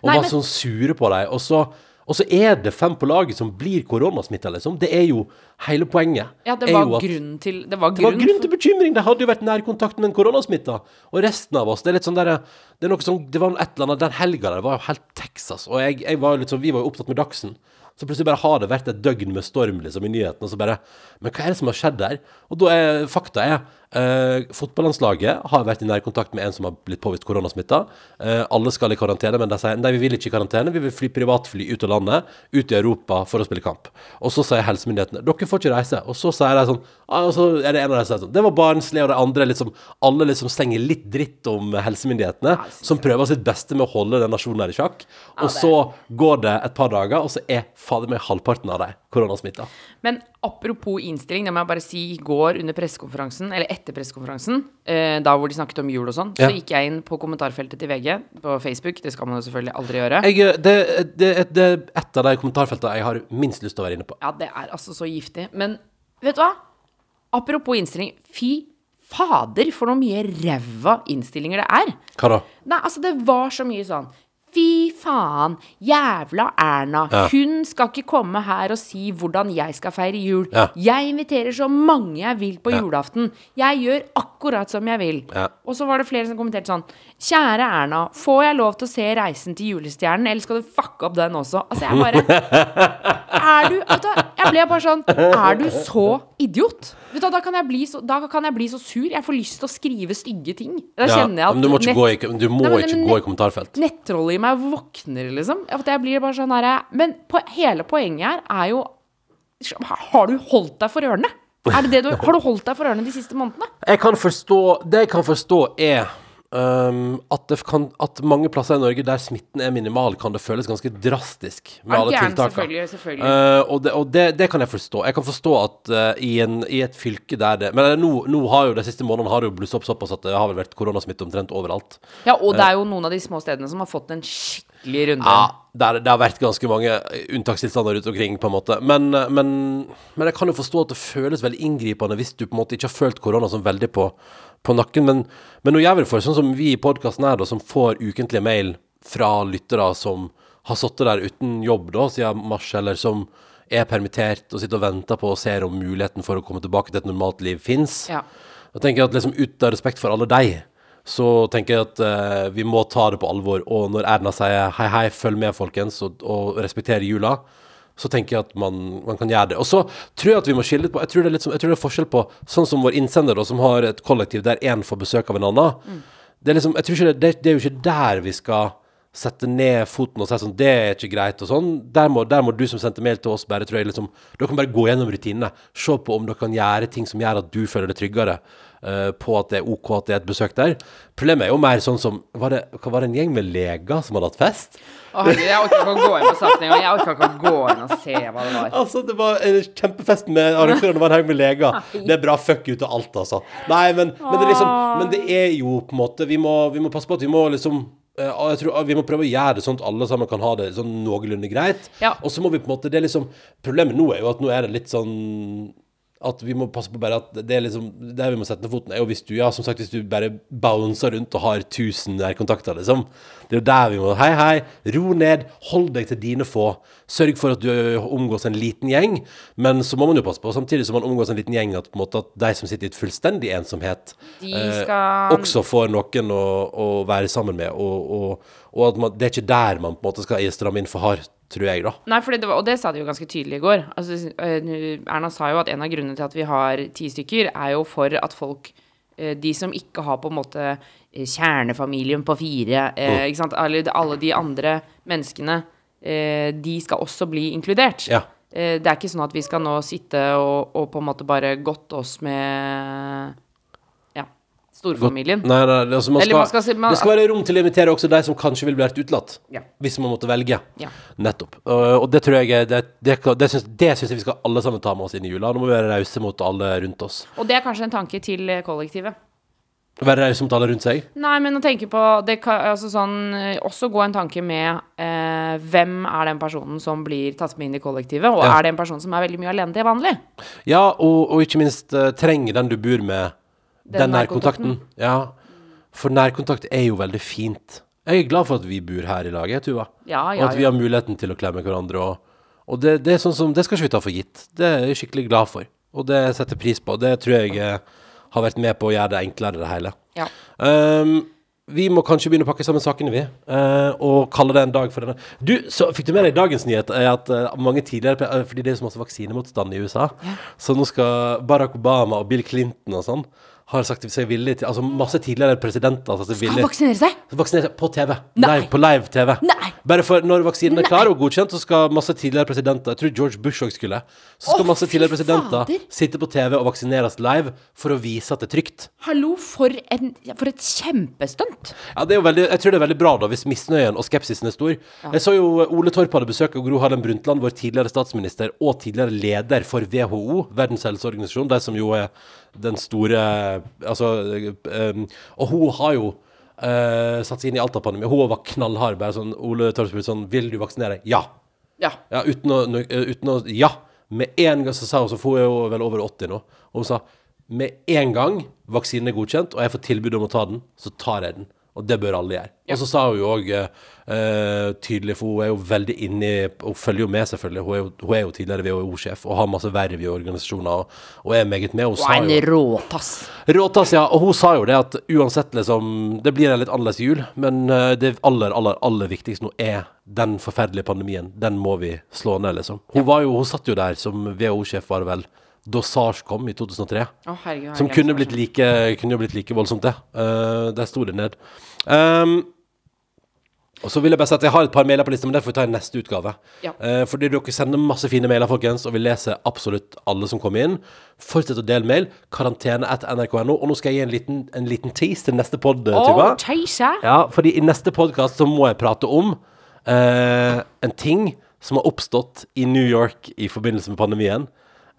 Og Nei, var men- sånn sure på dem. Og så, Og så er det fem på laget som blir koronasmitta, liksom. Det er jo hele poenget. Ja, det var grunn til Det var det var grunn, grunn til bekymring. De hadde jo vært nærkontakt med en koronasmitta. Og resten av oss, det er litt sånn der, Det er noe som, det var et eller annet, Den helga der var jo helt Texas. Og jeg, jeg var litt sånn, vi var jo opptatt med Dagsen. Så plutselig bare har det vært et døgn med storm liksom, i nyhetene. Og så bare Men hva er det som har skjedd der? Og da er fakta er eh, Fotballandslaget har vært i nærkontakt med en som har blitt påvist koronasmitta. Uh, alle skal i karantene, men de sier nei, vi vil ikke i karantene. Vi vil fly privatfly ut av landet, ut i Europa for å spille kamp. Og så sier helsemyndighetene dere får ikke reise. Og så sier de sånn Og så er det en av de sier sånn Det var barnslig, og de andre liksom Alle liksom stenger litt dritt om helsemyndighetene, som prøver sitt beste med å holde den nasjonen her i sjakk. Og så går det et par dager, og så er fader meg halvparten av dem koronasmitta. Men apropos innstilling, det må jeg bare si i går under pressekonferansen, eller etter pressekonferansen, eh, da hvor de snakket om jul og sånn, Ja. så gikk jeg inn på kommentarfeltet til VG på Facebook. Det skal man jo selvfølgelig aldri gjøre. Jeg, eh, det, det, det er et av de kommentarfeltene jeg har minst lyst til å være inne på. Ja, det er altså så giftig. Men vet du hva? Apropos innstilling. Fy fader, for noe mye ræva innstillinger det er. Hva da? Nei, altså, det var så mye sånn Fy faen, jævla Erna. Ja. Hun skal ikke komme her og si hvordan jeg skal feire jul. Ja. Jeg inviterer så mange jeg vil på Ja. julaften. Jeg gjør akkurat som jeg vil. Og så var det flere som kommenterte sånn Kjære Erna, får jeg lov til å se Reisen til julestjernen, eller skal du fucke opp den også? Altså, jeg bare Er du jeg ble bare sånn Er du så idiot? Vet du da kan jeg bli så, da kan jeg bli så sur. Jeg får lyst til å skrive stygge ting. Da Ja, kjenner jeg at men du må ikke, nett- gå, i, du må Nei, ikke gå i kommentarfelt. nettrollet i meg våkner, liksom. At jeg blir bare sånn herre Men på, hele poenget her er jo Har du holdt deg for ørene? Er det det du, har du holdt deg for ørene de siste månedene? Jeg kan forstå Det jeg kan forstå, er um, at, det kan, at mange plasser i Norge der smitten er minimal, kan det føles ganske drastisk med alle gjerne, tiltakene. Selvfølgelig, selvfølgelig. Uh, og det, og det, det kan jeg forstå. Jeg kan forstå at uh, i, en, i et fylke der det Men uh, nå, nå har jo de siste månedene har det jo blusset opp såpass at det har vel vært koronasmitte omtrent overalt. Ja, og det er jo noen av de små stedene som har fått en skikkelig runde. Ja, der, det har vært ganske mange unntakstilstander rundt omkring, på en måte. Men, men, men jeg kan jo forstå at det føles veldig inngripende hvis du på en måte ikke har følt korona som veldig på, på nakken. Men, men vi det for sånn som vi i podkasten her, da, som får ukentlige mail fra lyttere som har sittet der uten jobb da, siden mars, eller som er permittert og sitter og venter på og ser om muligheten for å komme tilbake til et normalt liv fins. Ja. Da tenker jeg at liksom ut av respekt for alle deg, så tenker jeg at eh, vi må ta det på alvor. Og når Erna sier hei, hei, følg med, folkens, og, og respekter jula, så tenker jeg at man, man kan gjøre det. Og så tror jeg at vi må skille litt på Jeg tror det er, litt som, jeg tror det er forskjell på sånn som vår innsender, da, som har et kollektiv der én får besøk av en annen. Det er liksom Jeg tror ikke det, det, det er jo ikke der vi skal sette ned foten og si sånn Det er ikke greit, og sånn. Der må, der må du som sendte mail til oss, bare tror jeg liksom Dere kan bare gå gjennom rutinene. Se på om dere kan gjøre ting som gjør at du føler deg tryggere uh, på at det er OK at det er et besøk der. Problemet er jo mer sånn som Var det, var det en gjeng med leger som hadde hatt fest? Å, herregud, jeg orker ikke å gå inn på saken engang. Jeg orker ikke å gå inn og se hva det var. Altså, det var en kjempefest med arrangørene var en haug med leger. Det er bra fuck ut av alt, altså. Nei, men, men, det er liksom, men det er jo på en måte Vi må, vi må passe på at vi må liksom eh, jeg tror Vi må prøve å gjøre det sånn at alle sammen kan ha det sånn noenlunde greit. Ja. Og så må vi på en måte Det er liksom Problemet nå er jo at nå er det litt sånn at vi må passe på bare at det er liksom Der vi må sette ned foten, er jo hvis du ja, som sagt, hvis du bare bouncer rundt og har 1000 nærkontakter, liksom. Det er jo der vi må Hei, hei, ro ned, hold deg til dine få. Sørg for at du ø, omgås en liten gjeng, men så må man jo passe på, samtidig som man omgås en liten gjeng, at på en måte at de som sitter i et fullstendig ensomhet, De eh, også får noen å, å være sammen med, og, og, og at man, det er ikke der man på en måte skal stramme inn for hardt, tror jeg, da. Nei, fordi det var, og det sa de jo ganske tydelig i går. Altså, eh, Erna sa jo at en av grunnene til at vi har ti stykker, er jo for at folk eh, De som ikke har på en måte eh, kjernefamilien på fire, eh, ikke sant? Alle, alle de andre menneskene, eh, de skal også bli inkludert. Ja. Eh, det er ikke sånn at vi skal nå sitte og, og på en måte bare godte oss med storfamilien. Nei, nei, altså man skal, man skal si- man- det skal være rom til å invitere også de som kanskje ville vært utelatt. Ja. Hvis man måtte velge. Ja. Nettopp. Og, det tror jeg det, det, det, syns, det syns jeg vi skal alle sammen ta med oss inn i jula. Nå må vi være rause mot alle rundt oss. Og det er kanskje en tanke til eh, kollektivet. Være rause mot alle rundt seg. Nei, men å tenke på det kan, altså sånn, eh, Også gå en tanke med eh, hvem er den personen som blir tatt med inn i kollektivet, og Ja. er det en person som er veldig mye alene til vanlig? Ja, og, og ikke minst eh, trenger den du bor med, den, nærkontakten. Ja. For nærkontakt er jo veldig fint. Jeg er glad for at vi bor her i lag, jeg, Tuva. Ja, og at vi har muligheten til å klemme hverandre. Og, og det, det er sånn som Det skal ikke vi ta for gitt. Det er jeg skikkelig glad for. Og det setter jeg pris på. Det tror jeg eh, har vært med på å gjøre det enklere, det hele. Ja. Um, vi må kanskje begynne å pakke sammen sakene, vi. eh, og kalle det en dag for denne. Du, så fikk du med deg dagens nyhet? Er at eh, mange tidligere eh, Fordi det er så masse vaksinemotstand i USA. Så nå skal Barack Obama og Bill Clinton og sånn har sagt seg villig til Altså masse tidligere presidenter seg Skal villig, vaksinere seg? Vaksinere seg på TV. Nei. Live, på live-TV. Bare for når vaksinen er Nei. klar og godkjent, så skal masse tidligere presidenter Jeg tror George Bush òg skulle. Så skal oh, masse tidligere presidenter fader. sitte på TV og vaksineres live for å vise at det er trygt. Hallo, for, en, for et kjempestunt. Ja, det er jo veldig, jeg tror det er veldig bra da hvis misnøyen og skepsisen er stor. Jeg så jo Ole Torp hadde besøk av Gro Harlem Brundtland, vår tidligere statsminister og tidligere leder for WHO, Verdens helseorganisasjon, de som jo er den store Altså um, Og hun har jo uh, satt seg inn i alt av pandemi. Hun var knallhard. Bare sånn Ole Torp sånn Vil du vaksinere? Ja. Ja. Ja, uten å, eh, uten å Ja. Med en gang så sa hun, så får hun jo vel over 80 nå, og hun sa med en gang vaksinen er godkjent, og jeg får tilbud om å ta den, så tar jeg den. Og det bør alle gjøre. Og så sa hun jo òg uh, tydelig, for hun er jo veldig inni Hun følger jo med, selvfølgelig. Hun er jo, hun er jo tidligere WHO-sjef og har masse verv i organisasjoner og, og er meget med. Hun Og sa en jo råtass. Råtass, ja. Og hun sa jo det at uansett, liksom Det blir en litt annerledes jul, men eh, det aller, aller, aller viktigste nå er den forferdelige pandemien. Den må vi slå ned, liksom. Hun, var jo, hun satt jo der som WHO-sjef, var det vel, da SARS kom i 2003. Oh, herregud. herregud, Som kunne blitt like, kunne blitt like voldsomt, det. Uh, der sto det ned. Um, og så vil jeg bare si at jeg har et par mailer på lista, men det får vi ta i neste utgave. Ja. Eh, fordi dere sender masse fine mailer, folkens, og vi leser absolutt alle som kommer inn. Fortsett å dele mail. Karantene etter nrk.no. Og nå skal jeg gi en liten, en liten tease til neste pod, oh, Ja, fordi i neste podkast så må jeg prate om eh, en ting som har oppstått i New York i forbindelse med pandemien.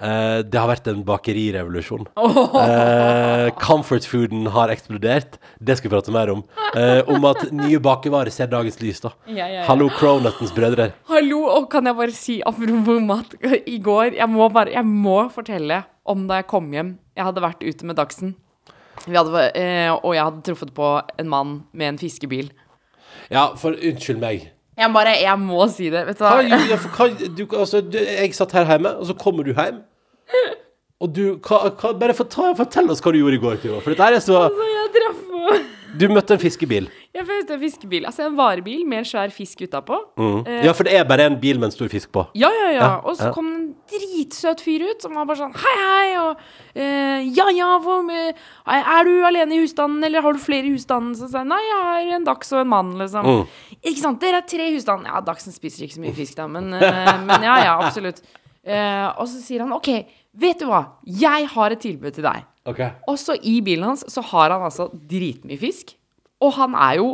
Eh, det har vært en bakerirevolusjon. Eh, comfort fooden har eksplodert. Det skal vi prate mer om. Eh, om at nye bakevarer ser dagens lys, da. Ja, ja, ja. Hallo, Cronuttens brødre. Hallo, og kan jeg bare si apropos mat I går, jeg må bare Jeg må fortelle om da jeg kom hjem. Jeg hadde vært ute med Dagsen. Vi hadde, eh, og jeg hadde truffet på en mann med en fiskebil. Ja, for unnskyld meg. Jeg bare Jeg må si det. Vet du Hva, hva? gjorde- for hva, du, altså, du, jeg satt her hjemme, og så kommer du hjem. Og du hva, hva, Bare fortell, fortell oss hva du gjorde i går, Tuva. For dette er så altså, jeg traff på Du møtte en fiskebil. Jeg møtte en fiskebil. Altså en varebil med en svær fisk utapå. Eh, Ja, for det er bare en bil med en stor fisk på. Ja, ja, ja. Ja, Og så ja. kom det en dritsøt fyr ut som var bare sånn Hei, hei, og eh, Ja, ja, hvor med, Er du alene i husstanden, eller har du flere i husstanden? Så sa jeg nei, jeg har en Dags og en mann, liksom. Mm. Ikke sant, dere er tre i husstanden. Ja, Dagsen spiser ikke så mye fisk, da, men, eh, men ja, ja, absolutt. Eh, og så sier han OK, vet du hva, jeg har et tilbud til deg. Okay. Og så i bilen hans så har han altså dritmye fisk. Og han er jo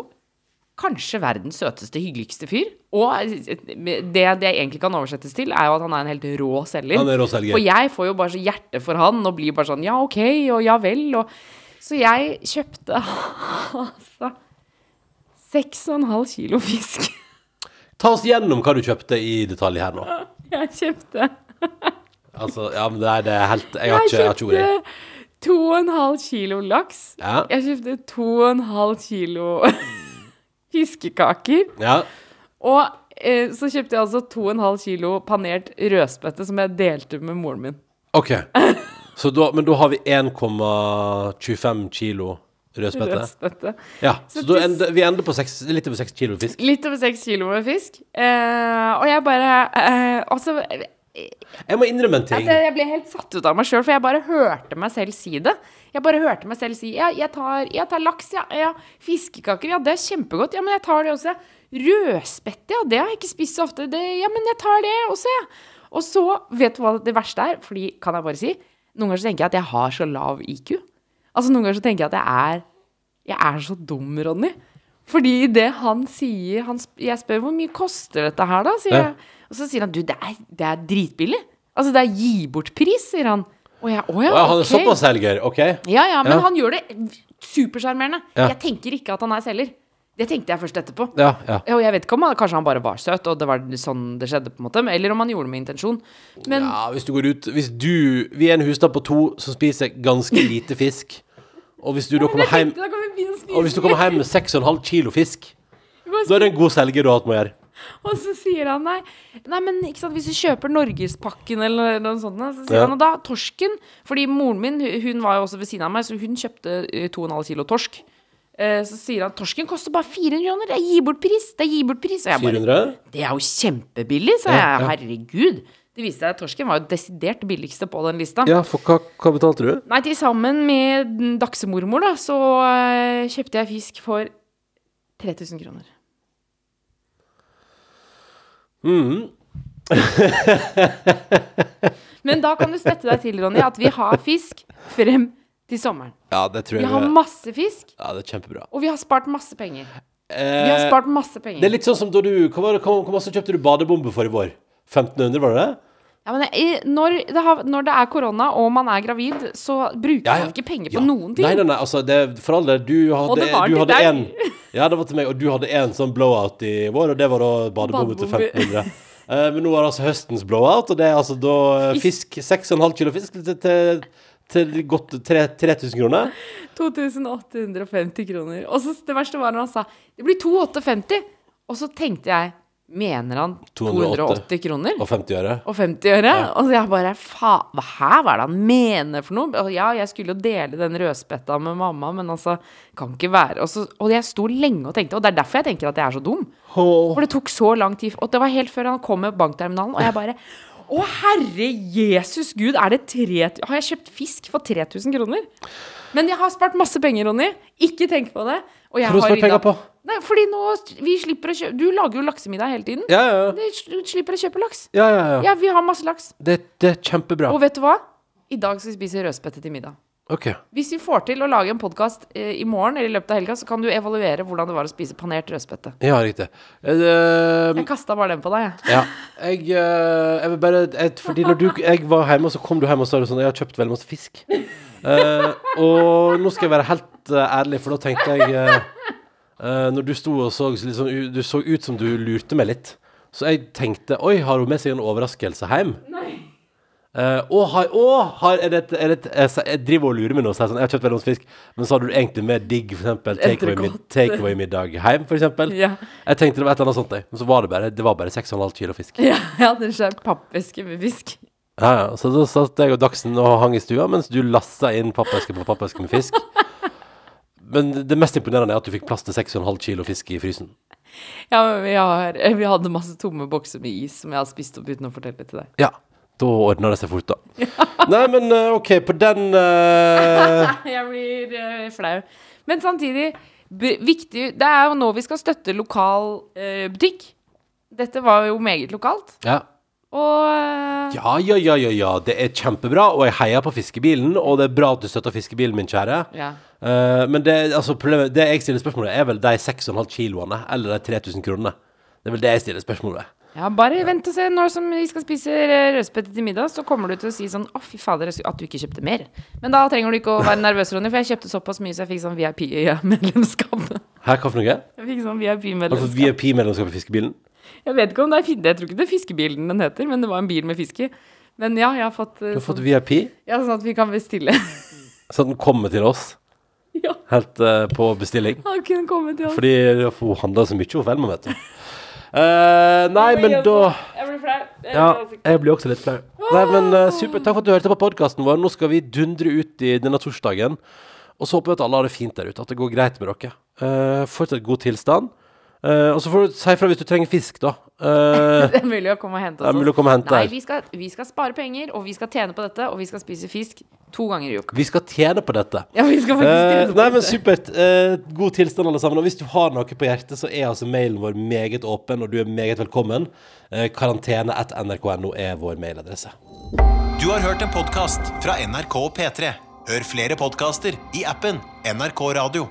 kanskje verdens søteste, hyggeligste fyr. Og det det egentlig kan oversettes til, er jo at han er en helt rå selger. Han er rå selger. For jeg får jo bare så hjerte for han, og blir bare sånn ja, OK, og ja vel, og Så jeg kjøpte altså seks og en halv kilo fisk. Ta oss gjennom hva du kjøpte i detalj her nå. Jeg kjøpte Altså, ja, men det er, det er helt Jeg har Jeg ikke, ikke ord i. kjøpte to og en halv kilo laks. Ja. Jeg kjøpte to og en halv kilo fiskekaker. Ja. Og eh, så kjøpte jeg altså to og en halv kilo panert rødspette som jeg delte med moren min. OK. Så da, men da har vi 1,25 kilo rødspette. Rødspette. Ja, så Så ender, vi ender på 6, litt over 6 kilo fisk. Litt over seks kilo med fisk. Eh, og jeg bare eh, Altså Jeg må innrømme en ting. jeg, jeg ble helt satt ut av meg sjøl, for jeg bare hørte meg selv si det. Jeg bare hørte meg selv si ja, jeg tar, jeg tar laks, ja, ja. Fiskekaker, ja, det er kjempegodt. Ja, men jeg tar det også. Rødspette, ja, det har jeg ikke spist så ofte. Det, ja, men jeg tar det også, jeg. Og så, vet du hva det verste er? Fordi, kan jeg bare si, noen ganger så tenker jeg at jeg har så lav IQ. Altså, noen ganger så tenker jeg at jeg er Jeg er så dum, Ronny. Fordi det han sier han, Jeg spør hvor mye koster dette her, da? Sier Ja. jeg. Og så sier han du, det er, det er dritbillig. Altså, det er gi bort-pris, sier han. Og jeg, å ja, Å, han er såpass selger, OK? Ja, ja, men Ja. han gjør det supersjarmerende. Ja. Jeg tenker ikke at han er selger. Det tenkte jeg først etterpå. Ja, ja. Og jeg vet ikke om han, kanskje han bare var søt, og det var sånn det skjedde, på en måte. Eller om han gjorde det med intensjon. Men Ja, hvis du går ut Hvis du Vi er en husstand på to som spiser ganske lite fisk, og hvis du da kommer jeg hjem tenkte, da kan vi begynne å spise Og hvis du kommer hjem med 6,5 kilo fisk, Da er det en god selger du har hatt med å gjøre. Og så sier han nei, nei men ikke sant, hvis du kjøper Norgespakken eller noe sånt, så sier Ja. han og da torsken Fordi moren min hun- var jo også ved siden av meg, så hun kjøpte eh, 2,5 kilo torsk. Eh, Så sier han torsken koster bare 400 kroner. Det er gi bort pris. Det er gi bort pris. Og jeg bare 400? Det er jo kjempebillig, sa jeg. ja. Herregud. Det viste seg at torsken var jo desidert billigste på den lista. Ja, for hva, hva betalte du? Nei, til sammen med daksemormor, da, så eh, kjøpte jeg fisk for 3000 kroner. Mhm. Men da kan du støtte deg til, Ronny, at vi har fisk frem til sommeren. Ja, det tror jeg Vi har masse fisk, Ja, det er kjempebra. og vi har spart masse penger. Vi har Eh, spart masse penger. det er litt sånn som da du Hva, var det, hva, hvor masse kjøpte du badebombe for i vår? 1500, var det det? Ja, men når, det har, når det er korona og man er gravid, så bruker Ja, ja. man ikke penger på noen ting. Nei, nei, nei, altså det, For all del, du hadde, du hadde en Ja, det var til meg, og du hadde en sånn blowout i vår, og det var da badebombe til 1500. uh, men nå er det altså høstens blowout, og det er altså da eh, fisk 6,5 kilo fisk til, til, til godt 3, 3000 kroner. 2850 kroner. Og så det verste var når han sa det blir 2850. Og så tenkte jeg Mener han 280 280 kroner? Og 50 øre. Og 50 øre? Og så jeg bare Faen, Hva hva er det han mener for noe? Og ja, jeg skulle jo dele den rødspetta med mamma, men altså Kan ikke være Og, så, og jeg sto lenge og tenkte, og det er derfor jeg tenker at jeg er så dum. For det tok så lang tid. Og det var helt før han kom med bankterminalen, og jeg bare Å, herre Jesus Gud, er det tre Har jeg kjøpt fisk for 3000 kroner? Men jeg har spart masse penger, Ronny. Ikke tenk på det. Og jeg har rydda- på? Nei, fordi nå Vi slipper å kjøpe Du lager jo laksemiddag hele tiden. Ja, ja, ja. Du slipper å kjøpe laks. ja, ja, ja. Ja, vi har masse laks. Det, det er kjempebra. Og vet du hva? I dag skal vi spise rødspette til middag. OK. Hvis vi får til å lage en podkast eh, i morgen eller i løpet av helga, så kan du evaluere hvordan det var å spise panert rødspette. Ja, riktig. Uh, Jeg kasta bare den på deg, jeg. Ja. Jeg, uh, jeg vil bare jeg, Fordi når du, jeg var hjemme, og så kom du hjem og sa sånn Jeg har kjøpt veldig masse fisk. Eh, og nå skal jeg være helt eh, ærlig, for da tenkte jeg eh, eh, Når du sto og så så liksom, u- Du så ut som du lurte meg litt. Så jeg tenkte Oi, har hun med seg en overraskelse hjem? Eh, og har, og har er det, et- er det, et- jeg, jeg driver og lurer meg nå og sier sånn Jeg har kjøpt veldig masse fisk, men så har du egentlig med digg for eksempel takeaway-middag Entrecôte. take middag hjem, for eksempel? Ja. Jeg tenkte det var et eller annet sånt, jeg. Men så var det bare Det var bare 6,5 kilo fisk. Ja, jeg hadde en svær pappeske med fisk. Ja, ja. Så da satt jeg og Dagsen og hang i stua mens du lassa inn pappeske på pappeske med fisk. Men det mest imponerende er at du fikk plass til 6,5 kilo fisk i frysen. Ja, men vi, har, vi hadde masse tomme bokser med is som jeg har spist opp uten å fortelle til deg. Ja. Da ordna det seg fort, da. Nei, men eh, OK, på den uh... Jeg blir uh, flau. Men samtidig, viktig Det er jo nå vi skal støtte lokal uh, butikk. Dette var jo meget lokalt. Ja. Og eh, Ja, ja, ja, ja, ja. Det er kjempebra, og jeg heier på fiskebilen. Og det er bra at du støtter fiskebilen, min kjære. ja. Eh, men det, altså, problemet, det jeg stiller spørsmålet, er vel de 6,5 kiloene eller de 3000 kronene. Det er vel det jeg stiller spørsmålet. ja, bare vent og se. Når som vi skal spise eh, rødspette til middag, så kommer du til å si sånn Å, fy fader, at du ikke kjøpte mer. Men da trenger du ikke å være nervøs, Ronny, for jeg kjøpte såpass mye så jeg fikk sånn VIP-medlemskap. Hæ, hva for noe? Jeg fikk sånn VIP-medlemskap. VIP-medlemskap i fiskebilen? Jeg vet ikke om det er Jeg tror ikke det er fiskebilen den heter, men det var en bil med fisk i. Men ja, jeg har fått, eh, Du har fått sånn, VIP, ja, sånn at vi kan bestille. så den kommer til oss ja, helt uh, på bestilling. han kunne komme til oss. Fordi hun handler så mye, hun Velma, vet du. Uh, nei, men da Jeg blir flau. Ja, altså- jeg blir også litt flau. Nei, men uh, super. Takk for at du hørte på podkasten vår. Nå skal vi dundre ut i denne torsdagen. Og så håper vi at alle har det fint der ute, at det går greit med dere. Uh, fortsatt god tilstand. Eh, og så får du si ifra hvis du trenger fisk, da. Eh, Det er mulig å komme og hente det oss. er mulig å komme og hente Nei, her. vi skal, vi skal spare penger, og vi skal tjene på dette, og vi skal spise fisk to ganger i uka. Vi skal tjene på dette. Ja, vi skal faktisk Eh, tjene på nei, men dette. supert. Eh, god tilstand, alle sammen. Og hvis du har noe på hjertet, så er altså mailen vår meget åpen, og du er meget velkommen. Uh, Karantene.nrk.no er vår mailadresse. Du har hørt en podkast fra NRK P3. Hør flere podkaster i appen NRK Radio.